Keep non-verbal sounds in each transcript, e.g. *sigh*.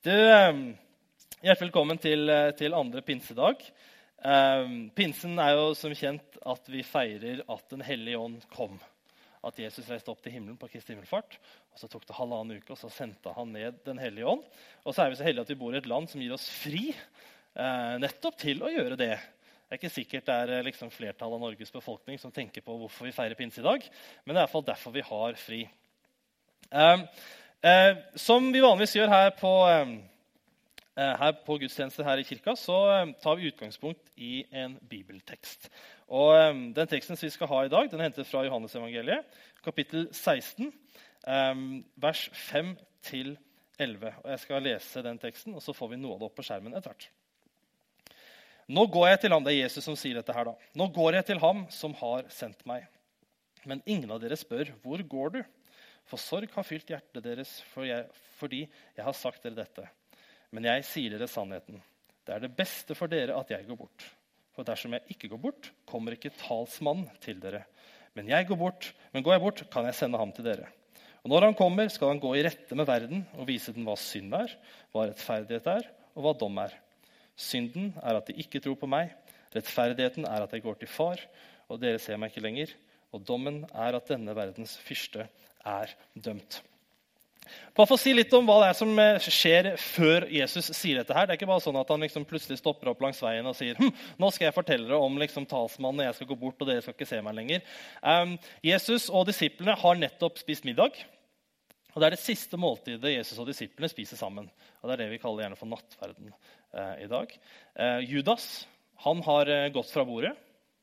Du, eh, Hjertelig velkommen til, eh, til andre pinsedag. Eh, pinsen er jo som kjent at vi feirer at Den hellige ånd kom. At Jesus reiste opp til himmelen på Kristi himmelfart. og Så tok det halvannen uke, og så sendte han ned Den hellige ånd. Og så er vi så heldige at vi bor i et land som gir oss fri eh, nettopp til å gjøre det. Det er ikke sikkert det er eh, liksom, flertallet av Norges befolkning som tenker på hvorfor vi feirer pinse i dag, men det er i hvert fall derfor vi har fri. Eh, eh, som vi vanligvis gjør her på, eh, her på gudstjeneste her i kirka, så eh, tar vi utgangspunkt i en bibeltekst. Og eh, Den teksten vi skal ha i dag, den er hentet fra Johannesevangeliet, kapittel 16, eh, vers 5-11. Og Jeg skal lese den teksten, og så får vi noe av det opp på skjermen etter hvert. Nå går jeg til ham, Det er Jesus som sier dette her. da. Nå går jeg til ham som har sendt meg. Men ingen av dere spør, 'Hvor går du?' For sorg har fylt hjertet deres for jeg, fordi jeg har sagt dere dette. Men jeg sier dere sannheten. Det er det beste for dere at jeg går bort. For dersom jeg ikke går bort, kommer ikke talsmannen til dere. Men, jeg går bort, men går jeg bort, kan jeg sende ham til dere. Og Når han kommer, skal han gå i rette med verden og vise den hva synd er, hva rettferdighet er, og hva dom er. Synden er at de ikke tror på meg. Rettferdigheten er at jeg går til far, og dere ser meg ikke lenger. Og dommen er at denne verdens fyrste er dømt. Bare for å si litt om hva det er som eh, skjer før Jesus sier dette. her. Det er ikke bare sånn at han liksom plutselig stopper opp langs veien og sier hm, nå skal jeg fortelle dere om liksom, talsmannen, jeg skal gå bort, og dere skal ikke se meg lenger. Um, Jesus og disiplene har nettopp spist middag. Og Det er det siste måltidet Jesus og disiplene spiser sammen. Og Det er det vi kaller gjerne for nattverden eh, i dag. Eh, Judas han har eh, gått fra bordet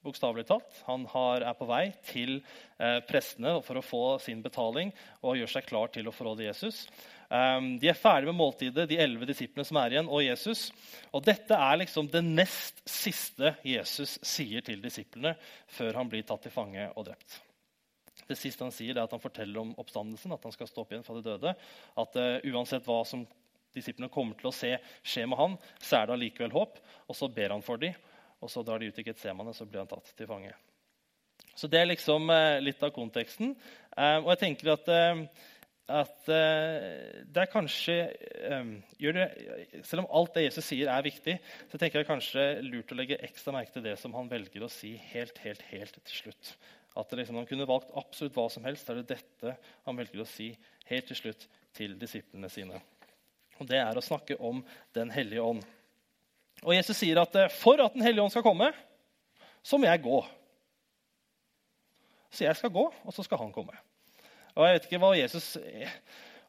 bokstavelig talt. Han har, er på vei til eh, prestene for å få sin betaling og gjør seg klar til å forråde Jesus. Um, de er ferdig med måltidet, de elleve disiplene som er igjen, og Jesus. Og Dette er liksom det nest siste Jesus sier til disiplene før han blir tatt til fange og drept. Det siste han sier, er at han forteller om oppstandelsen, at han skal stå opp igjen fra de døde. At uh, uansett hva som disiplene kommer til å se skje med han, så er det allikevel håp. Og så ber han for dem, og så drar de ut i Getsemane, så blir han tatt til fange. Så det er liksom eh, litt av konteksten. Eh, og jeg tenker at, eh, at det er kanskje det, Selv om alt det Jesus sier, er viktig, så tenker jeg kanskje lurt å legge ekstra merke til det som han velger å si helt, helt, helt til slutt. At liksom, Han kunne valgt absolutt hva som helst. Er det dette han velger å si helt til slutt til disiplene sine. Og Det er å snakke om Den hellige ånd. Og Jesus sier at eh, for at Den hellige ånd skal komme, så må jeg gå. Så jeg skal gå, og så skal han komme. Og jeg vet ikke hva Jesus,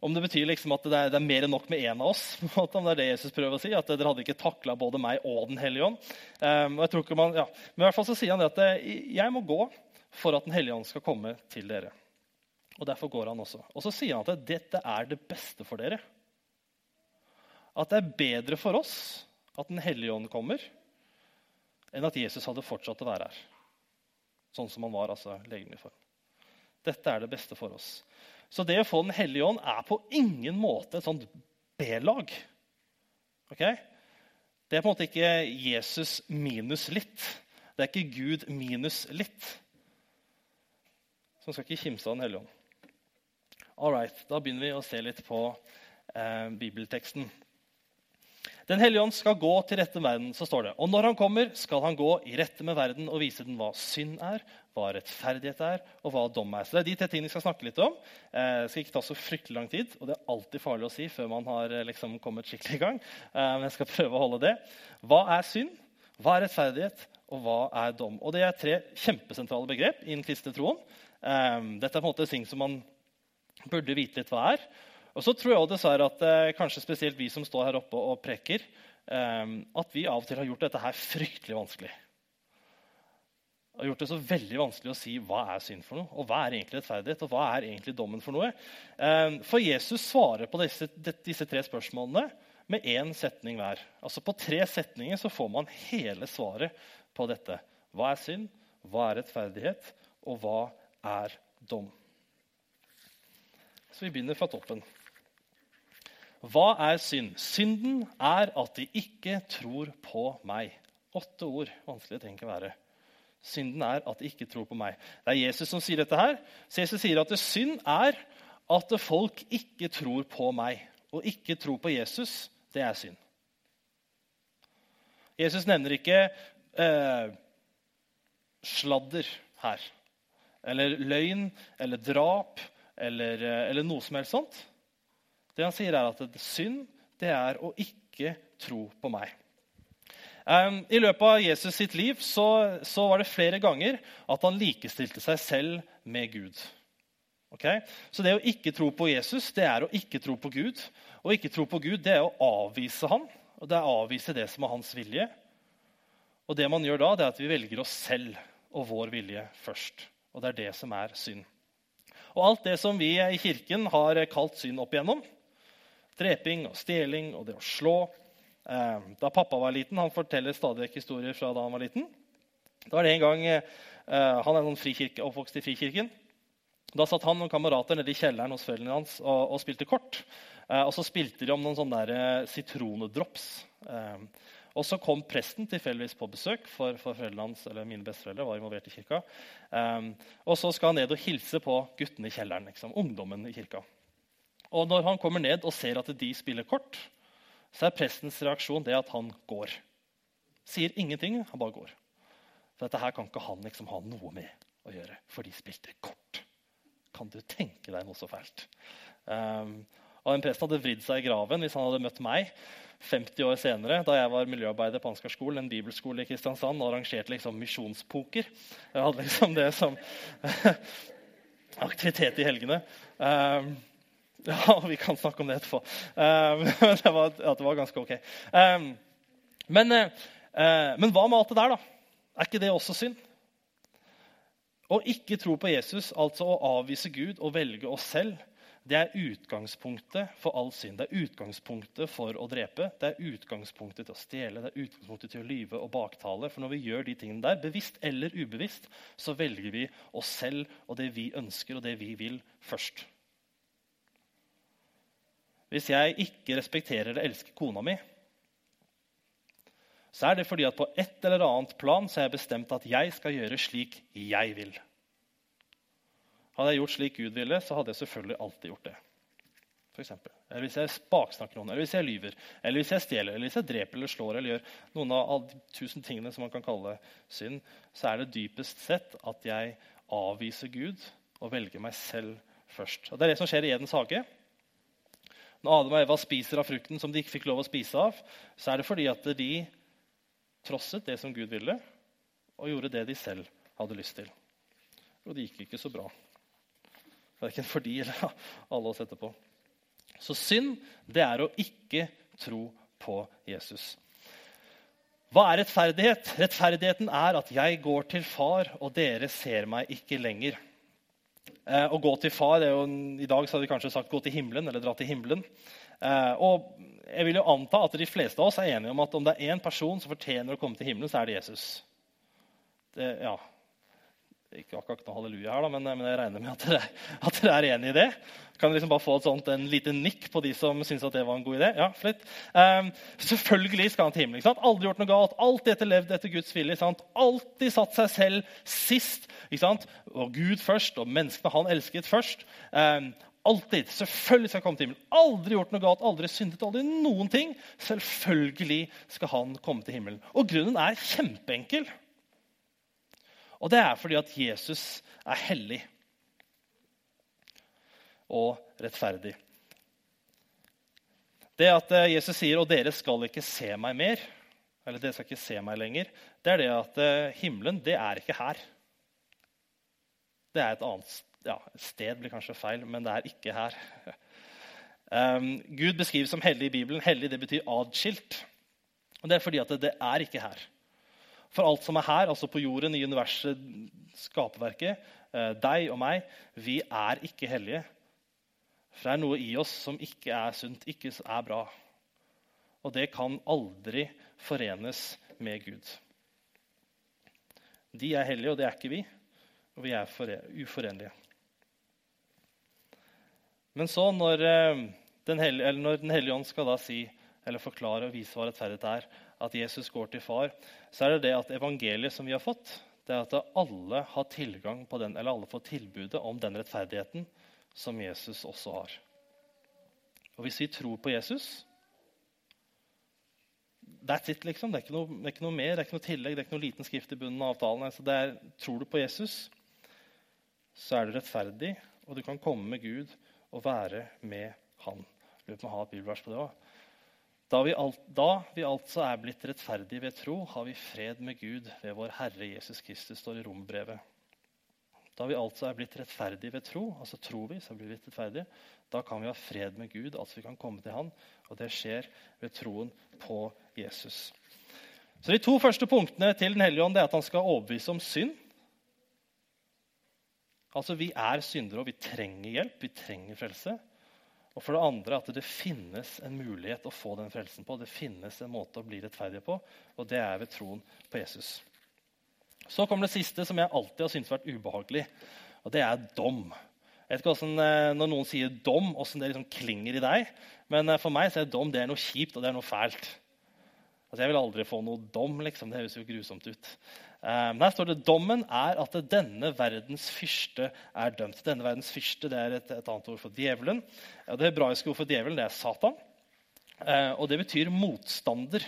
Om det betyr liksom at det er, det er, mer enn nok med én av oss. *laughs* om det er det Jesus prøver å si, At dere hadde ikke takla både meg og Den hellige ånd. Um, og jeg tror ikke man, ja. Men i hvert fall så sier han det at eh, jeg må gå for at Den hellige ånd skal komme til dere. Og Derfor går han også. Og så sier han at dette er det beste for dere. At det er bedre for oss at Den hellige ånd kommer, enn at Jesus hadde fortsatt å være her. Sånn som han var, altså legemlig form. Dette er det beste for oss. Så det å få Den hellige ånd er på ingen måte et sånt B-lag. Okay? Det er på en måte ikke Jesus minus litt. Det er ikke Gud minus litt. Så man skal ikke kimse av Den hellige ånd. All right, Da begynner vi å se litt på eh, bibelteksten. Den hellige ånd skal gå til rette med verden, så står det. Og når han kommer, skal han gå i rette med verden og vise den hva synd er, hva rettferdighet er, og hva dom er. Så Det er de tre tingene vi skal snakke litt om. Eh, det skal ikke ta så fryktelig lang tid, og det er alltid farlig å si før man har eh, liksom, kommet skikkelig i gang. Eh, men jeg skal prøve å holde det. Hva er synd? Hva er rettferdighet? Og hva er dom? Og Det er tre kjempesentrale begrep innen kristne troen. Dette er på en måte ting som man burde vite litt hva er. Og så tror jeg dessverre at eh, kanskje spesielt vi som står her oppe og preker, eh, at vi av og til har gjort dette her fryktelig vanskelig. Har gjort det så veldig vanskelig å si hva er synd for noe, og hva er egentlig rettferdighet, og hva er egentlig dommen for noe. Eh, for Jesus svarer på disse, disse tre spørsmålene med én setning hver. Altså På tre setninger så får man hele svaret på dette. Hva er synd? Hva er rettferdighet? Og hva er dom? Så vi begynner fra toppen. Hva er synd? Synden er at de ikke tror på meg. Åtte ord. Vanskelig å tenke å være. Synden er at de ikke tror på meg. Det er Jesus som sier dette her. Så Jesus sier at synd er at folk ikke tror på meg. Og ikke tror på Jesus, det er synd. Jesus nevner ikke eh, sladder her. Eller løgn eller drap eller, eh, eller, noe som helst sånt. Det han sier, er at synd det er å ikke tro på meg. I løpet av Jesus sitt liv så, så, var det flere ganger at han likestilte seg selv med Gud. Okay? Så det å ikke tro på Jesus det er å ikke tro på Gud. Å ikke tro på Gud det er å avvise ham, og det er å avvise det som er hans vilje. Og det man gjør da, det er at vi velger oss selv og vår vilje først. Og det er det som er synd. Og alt det som vi i kirken har kalt synd opp igjennom, dreping og stjeling og det å slå eh, Da pappa var liten, Han forteller stadig vekk historier fra da han var liten. Da var det en gang, eh, Han er noen frikirke, oppvokst i Frikirken. Da satt han og kamerater nede i kjelleren hos foreldrene hans og, og spilte kort. Eh, og så spilte de om noen sånne der, sitronedrops. Og så kom presten tilfeldigvis på besøk, for, for foreldrene hans, eller mine besteforeldre var involvert i kirka. Og så skal han ned og hilse på guttene i kjelleren, liksom, ungdommen i kirka. Og når han kommer ned og ser at de spiller kort, så er prestens reaksjon det at han går. Sier ingenting, han bare går. For dette her kan ikke han liksom ha noe med å gjøre, for de spilte kort. Kan du tenke deg noe så fælt? Um, og den Presten hadde vridd seg i graven hvis han hadde møtt meg 50 år senere, da jeg var miljøarbeider på Ansgarskolen, en bibelskole i Kristiansand, og arrangerte liksom misjonspoker. Jeg hadde liksom det som *laughs* aktivitet i helgene. Um, *laughs* ja, vi kan snakke om det etterpå. *laughs* Um, det, var, ja, det var ganske ok. Um, men, uh, men hva med alt det der, da? Er ikke det også synd? Å ikke tro på Jesus, altså å avvise Gud og velge oss selv, det er utgangspunktet for all synd. Det er utgangspunktet for å drepe, det er utgangspunktet til å stjele, det er utgangspunktet til å lyve og baktale. For når vi gjør de tingene der, bevisst eller ubevisst, så velger vi oss selv og det vi ønsker og det vi vil, først. Hvis jeg ikke respekterer eller elsker kona mi, så er det fordi at på et eller annet plan så har jeg bestemt at jeg skal gjøre slik jeg vil. Hadde jeg gjort slik Gud ville, så hadde jeg selvfølgelig alltid gjort det. For eksempel. eller hvis jeg baksnakker noen, eller hvis jeg lyver, eller hvis jeg stjeler, eller hvis jeg dreper eller slår eller gjør noen av de tusen tingene som man kan kalle synd, så er det dypest sett at jeg avviser Gud og velger meg selv først. Og Det er det som skjer i Edens hage. Når Adam og Eva spiser av frukten som de ikke fikk lov å spise av, så er det fordi at de trosset det som Gud ville, og gjorde det de selv hadde lyst til. Og det gikk ikke så bra. Verken for de eller *laughs* alle oss etterpå. Så synd, det er å ikke tro på Jesus. Hva er rettferdighet? Rettferdigheten er at jeg går til far, og dere ser meg ikke lenger. Eh, å gå til far er jo, I dag så hadde vi kanskje sagt 'gå til himmelen' eller 'dra til himmelen'. Eh, og jeg vil jo anta at de fleste av oss er enige om at om det er én person som fortjener å komme til himmelen, så er det Jesus. Det, ja, ikke akkurat noe halleluja her, da, men, men, jeg regner med at dere, *laughs* at dere, er enig i det. Kan liksom bare få et sånt, en liten nikk på de som syns det var en god idé? Ja, flitt. Um, selvfølgelig skal han til himmelen. ikke sant? Aldri gjort noe galt. Alltid etter levd etter Guds vilje. Alltid satt seg selv sist. ikke sant? Og Gud først, og menneskene han elsket først. Um, alltid. Selvfølgelig skal han komme til himmelen. Aldri gjort noe galt, aldri syndet, aldri noen ting. Selvfølgelig skal han komme til himmelen. Og grunnen er kjempeenkel. Og det er fordi at Jesus er hellig og rettferdig. Det at eh, Jesus sier 'og dere skal ikke se meg mer', eller 'dere skal ikke se meg lenger', det er det at eh, himmelen, det er ikke her. Det er et annet ja, sted, blir kanskje feil, men det er ikke her. Um, Gud beskrives som hellig i Bibelen. Hellig det betyr adskilt. Og Det er fordi at det, det er ikke her. For alt som er her, altså på jorden, i universet, skaperverket, eh, deg og meg, vi er ikke hellige. For det er noe i oss som ikke er sunt, ikke er bra. Og det kan aldri forenes med Gud. De er hellige, og det er ikke vi. Og vi er uforenlige. Men så, eh, når den hellige ånd skal da si, eller forklare og vise hva rettferdighet er, at Jesus går til far, så er det det at evangeliet som vi har fått, det er at alle har tilgang på den, eller alle får tilbudet om den rettferdigheten som Jesus også har. Og Hvis vi tror på Jesus, that's it, liksom. Det er, noe, det er, ikke noe, mer, det er ikke noe tillegg, det er ikke noe liten skrift i bunnen av avtalen. Altså, det er, tror du på Jesus, så er du rettferdig, og du kan komme med Gud og være med Han. Lurer på om jeg har et bibelvers på det også. Da vi, alt, da vi, altså er blitt rettferdige ved tro, har vi fred med Gud ved vår Herre Jesus Kristus, står i rombrevet. Da vi altså er blitt rettferdige ved tro, altså tror vi, så blir vi rettferdige, da kan vi ha fred med Gud, altså vi kan komme til Han. Og det skjer ved troen på Jesus. Så De to første punktene til Den hellige ånd det er at han skal overbevise om synd. Altså Vi er syndere, og vi trenger hjelp. Vi trenger frelse. Og for det andre at det finnes en mulighet å få den frelsen på. Det finnes en måte å bli rettferdig på, og det er ved troen på Jesus. Så kommer det siste, som jeg alltid har syntes vært ubehagelig. Og det er dom. Jeg vet ikke hvordan, eh, Når noen sier dom, åssen det liksom klinger i deg. Men eh, for meg så er dom det er noe kjipt og det er noe fælt. Altså, Jeg vil aldri få noe dom. liksom. Det høres jo grusomt ut. Um, her står det dommen er at denne verdens fyrste er dømt. Denne verdens fyrste det er et, et annet ord for djevelen. Det hebraiske ordet for djevelen det er Satan. Uh, og det betyr motstander.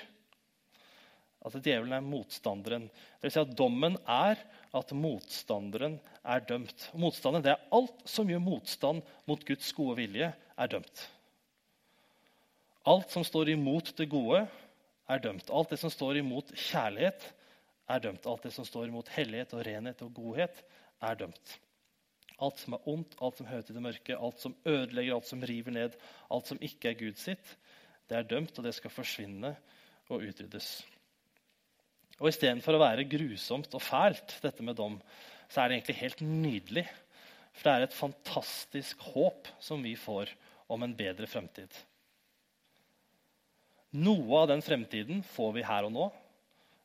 Altså Djevelen er motstanderen. Det vil si at Dommen er at motstanderen er dømt. Motstanderen det er alt som gjør motstand mot Guds gode vilje, er dømt. Alt som står imot det gode, er dømt. Alt det som står imot kjærlighet, er dømt. Alt det som står imot hellighet og renhet og godhet, er dømt. Alt som er ondt, alt som hører til det mørke, alt som ødelegger, alt som river ned, alt som ikke er Gud sitt, det er dømt, og det skal forsvinne og utryddes. Og Istedenfor å være grusomt og fælt, dette med dom, så er det egentlig helt nydelig. For det er et fantastisk håp som vi får om en bedre fremtid. Noe av den fremtiden får vi her og nå,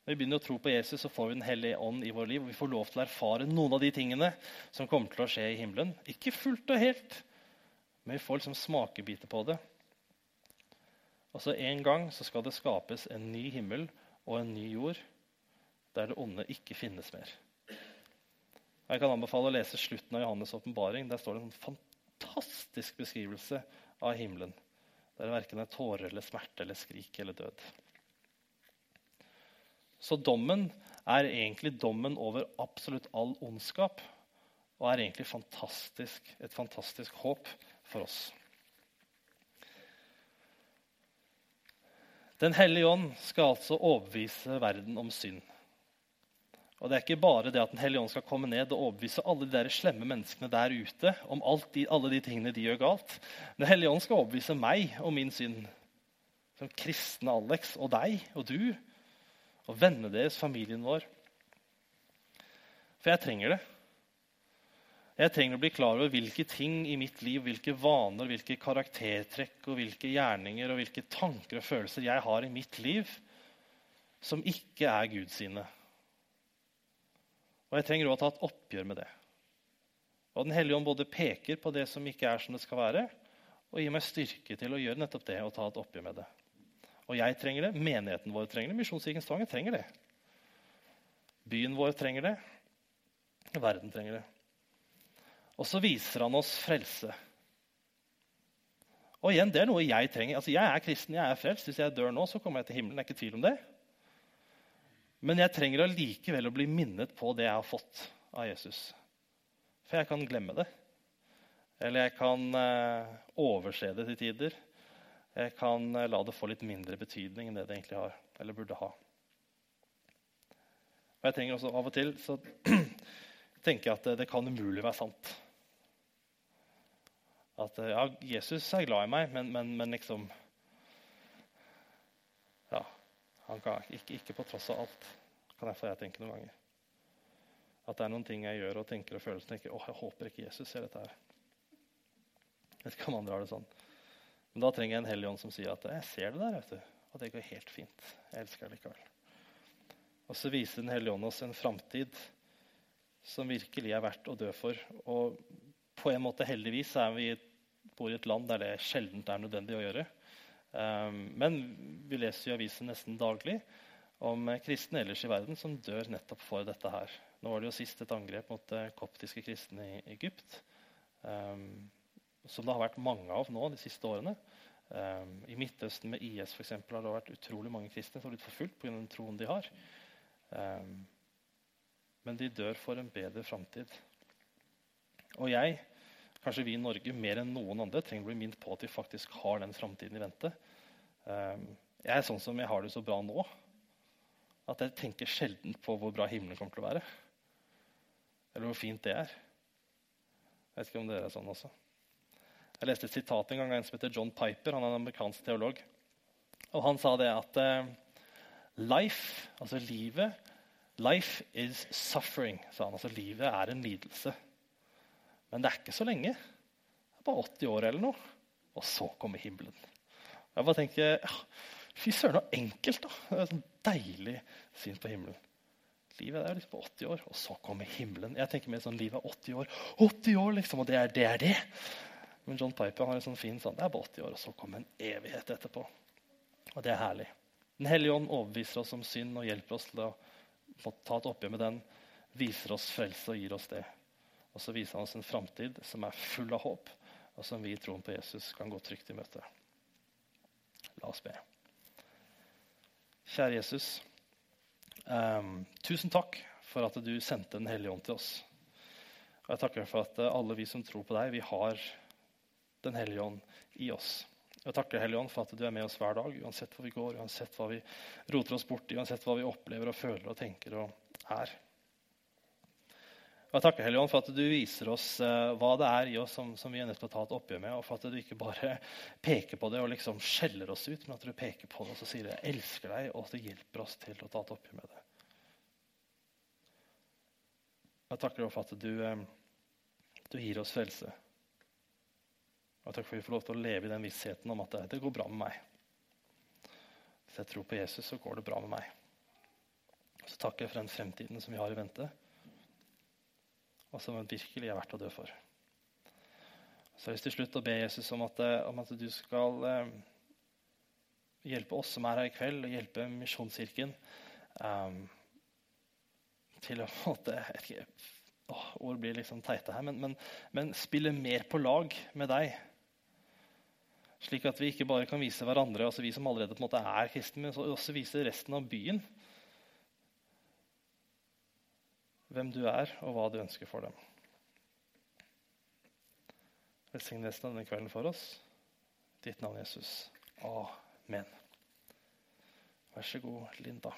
når vi begynner å tro på Jesus, så får vi Den hellige ånd i vår liv. og Vi får lov til å erfare noen av de tingene som kommer til å skje i himmelen. Ikke fullt og helt, men vi får liksom smakebiter på det. Og så En gang så skal det skapes en ny himmel og en ny jord der det onde ikke finnes mer. Jeg kan anbefale å lese slutten av Johannes' åpenbaring. Der står det en fantastisk beskrivelse av himmelen. Der verken er tårer eller smerte eller skrik eller død. Så dommen er egentlig dommen over absolutt all ondskap. Og er egentlig fantastisk, et fantastisk håp for oss. Den hellige ånd skal altså overbevise verden om synd. Og det er ikke bare det at Den hellige ånd skal komme ned og overbevise alle de der slemme menneskene der ute om de, alle de tingene de gjør galt. Den hellige ånd skal overbevise meg om min synd. Som kristne Alex og deg og du og vennene deres, familien vår. For jeg trenger det. Jeg trenger å bli klar over hvilke ting i mitt liv, hvilke vaner, hvilke karaktertrekk og hvilke gjerninger og hvilke tanker og følelser jeg har i mitt liv som ikke er Guds sine. Og jeg trenger å ta et oppgjør med det. Og Den hellige ånd både peker på det som ikke er som det skal være, og gir meg styrke til å gjøre nettopp det og ta et oppgjør med det. Og jeg trenger det, menigheten vår trenger det, Misjonskirken Stavanger trenger det. Byen vår trenger det, verden trenger det. Og så viser han oss frelse. Og igjen, det er noe jeg trenger. Altså, Jeg er kristen, jeg er frelst. Hvis jeg dør nå, så kommer jeg til himmelen. Det er ikke tvil om det. Men jeg trenger allikevel å bli minnet på det jeg har fått av Jesus. For jeg kan glemme det. Eller jeg kan eh, overse det til tider. Jeg kan eh, la det få litt mindre betydning enn det det egentlig har, eller burde ha. Og jeg trenger også Av og til så *clears throat* tenker jeg at det, det kan umulig være sant. At eh, ja, Jesus er glad i meg, men, men, men liksom Ja, han kan, ikke, ikke, på tross av alt, kan jeg få jeg tenke noen ganger. At det er noen ting jeg gjør og tenker og føler som tenker, åh, jeg håper ikke Jesus ser dette her. Jeg vet ikke om andre har det sånn. Men da trenger jeg en hellig ånd som sier at 'jeg ser det der', vet du. Og det går helt fint. Jeg elsker det likevel. Og så viser Den hellige ånd oss en framtid som virkelig er verdt å dø for. Og på en måte heldigvis er vi bor i et land der det sjelden er nødvendig å gjøre. Um, men vi leser i avisen nesten daglig om kristne ellers i verden som dør nettopp for dette her. Nå var det jo sist et angrep mot eh, koptiske kristne i Egypt. Um, som det har vært mange av nå de siste årene. Um, I Midtøsten med IS for eksempel, har det vært utrolig mange kristne som har blitt forfulgt pga. den troen de har. Um, men de dør for en bedre framtid. Og jeg, kanskje vi i Norge mer enn noen andre, trenger å bli minnet på at vi faktisk har den framtiden i vente. Um, jeg er sånn som jeg har det så bra nå, at jeg tenker sjelden på hvor bra himmelen kommer til å være. Eller hvor fint det er. Jeg vet ikke om dere er sånn også. Jeg leste et sitat en gang av en som heter John Piper. Han er en amerikansk teolog. Og Han sa det at uh, life, altså livet Life is suffering, sa han. Altså Livet er en lidelse. Men det er ikke så lenge. Det er bare 80 år eller noe. Og så kommer himmelen. Jeg bare tenker, ja, Fy søren, så enkelt. da. Det er et sånn deilig syn på himmelen. Livet er liksom på 80 år, og så kommer himmelen. Jeg tenker mer sånn, Livet er 80 år, 80 år liksom, og det er det. er det. Men John Piper har en sånn fin sånn, det er bare 80 år, og så kommer en evighet etterpå. Og det er herlig. Den hellige ånd overbeviser oss om synd og hjelper oss til å ta et oppgjør med den. Viser oss frelse og gir oss det. Og så viser han oss en framtid som er full av håp, og som vi i troen på Jesus kan gå trygt i møte. La oss be. Kjære Jesus. Um, tusen takk for at du sendte Den hellige ånd til oss. Og jeg takker for at alle vi som tror på deg, vi har den hellige ånd i oss. Jeg takker Hellige ånd for at du er med oss hver dag, uansett hvor vi går, uansett hva vi roter oss borti, uansett hva vi opplever og føler og tenker og er. Jeg takker Hellige ånd for at du viser oss uh, hva det er i oss som, som, vi er nødt til å ta et oppgjør med, og for at du ikke bare peker på det og liksom skjeller oss ut, men at du peker på det og så sier jeg elsker deg, og at du hjelper oss til å ta et oppgjør med det. Jeg takker deg for at du, uh, du gir oss frelse. Og takk for at vi får lov til å leve i den vissheten om at det, går bra med meg. Hvis jeg tror på Jesus, så går det bra med meg. Så takker jeg for den fremtiden som vi har i vente, og som virkelig er verdt å dø for. Så jeg har lyst til slutt å be Jesus om at, eh, om at du skal eh, hjelpe oss som er her i kveld, og hjelpe Misjonskirken eh, til å ikke, Ord blir liksom teite her, men, men, men spille mer på lag med deg slik at vi ikke bare kan vise hverandre, altså vi som allerede på en måte er kristne, men også vise resten av byen hvem du er, og hva du ønsker for dem. Velsign resten av denne kvelden for oss. Ditt navn, Jesus. Amen. Vær så god, Linda.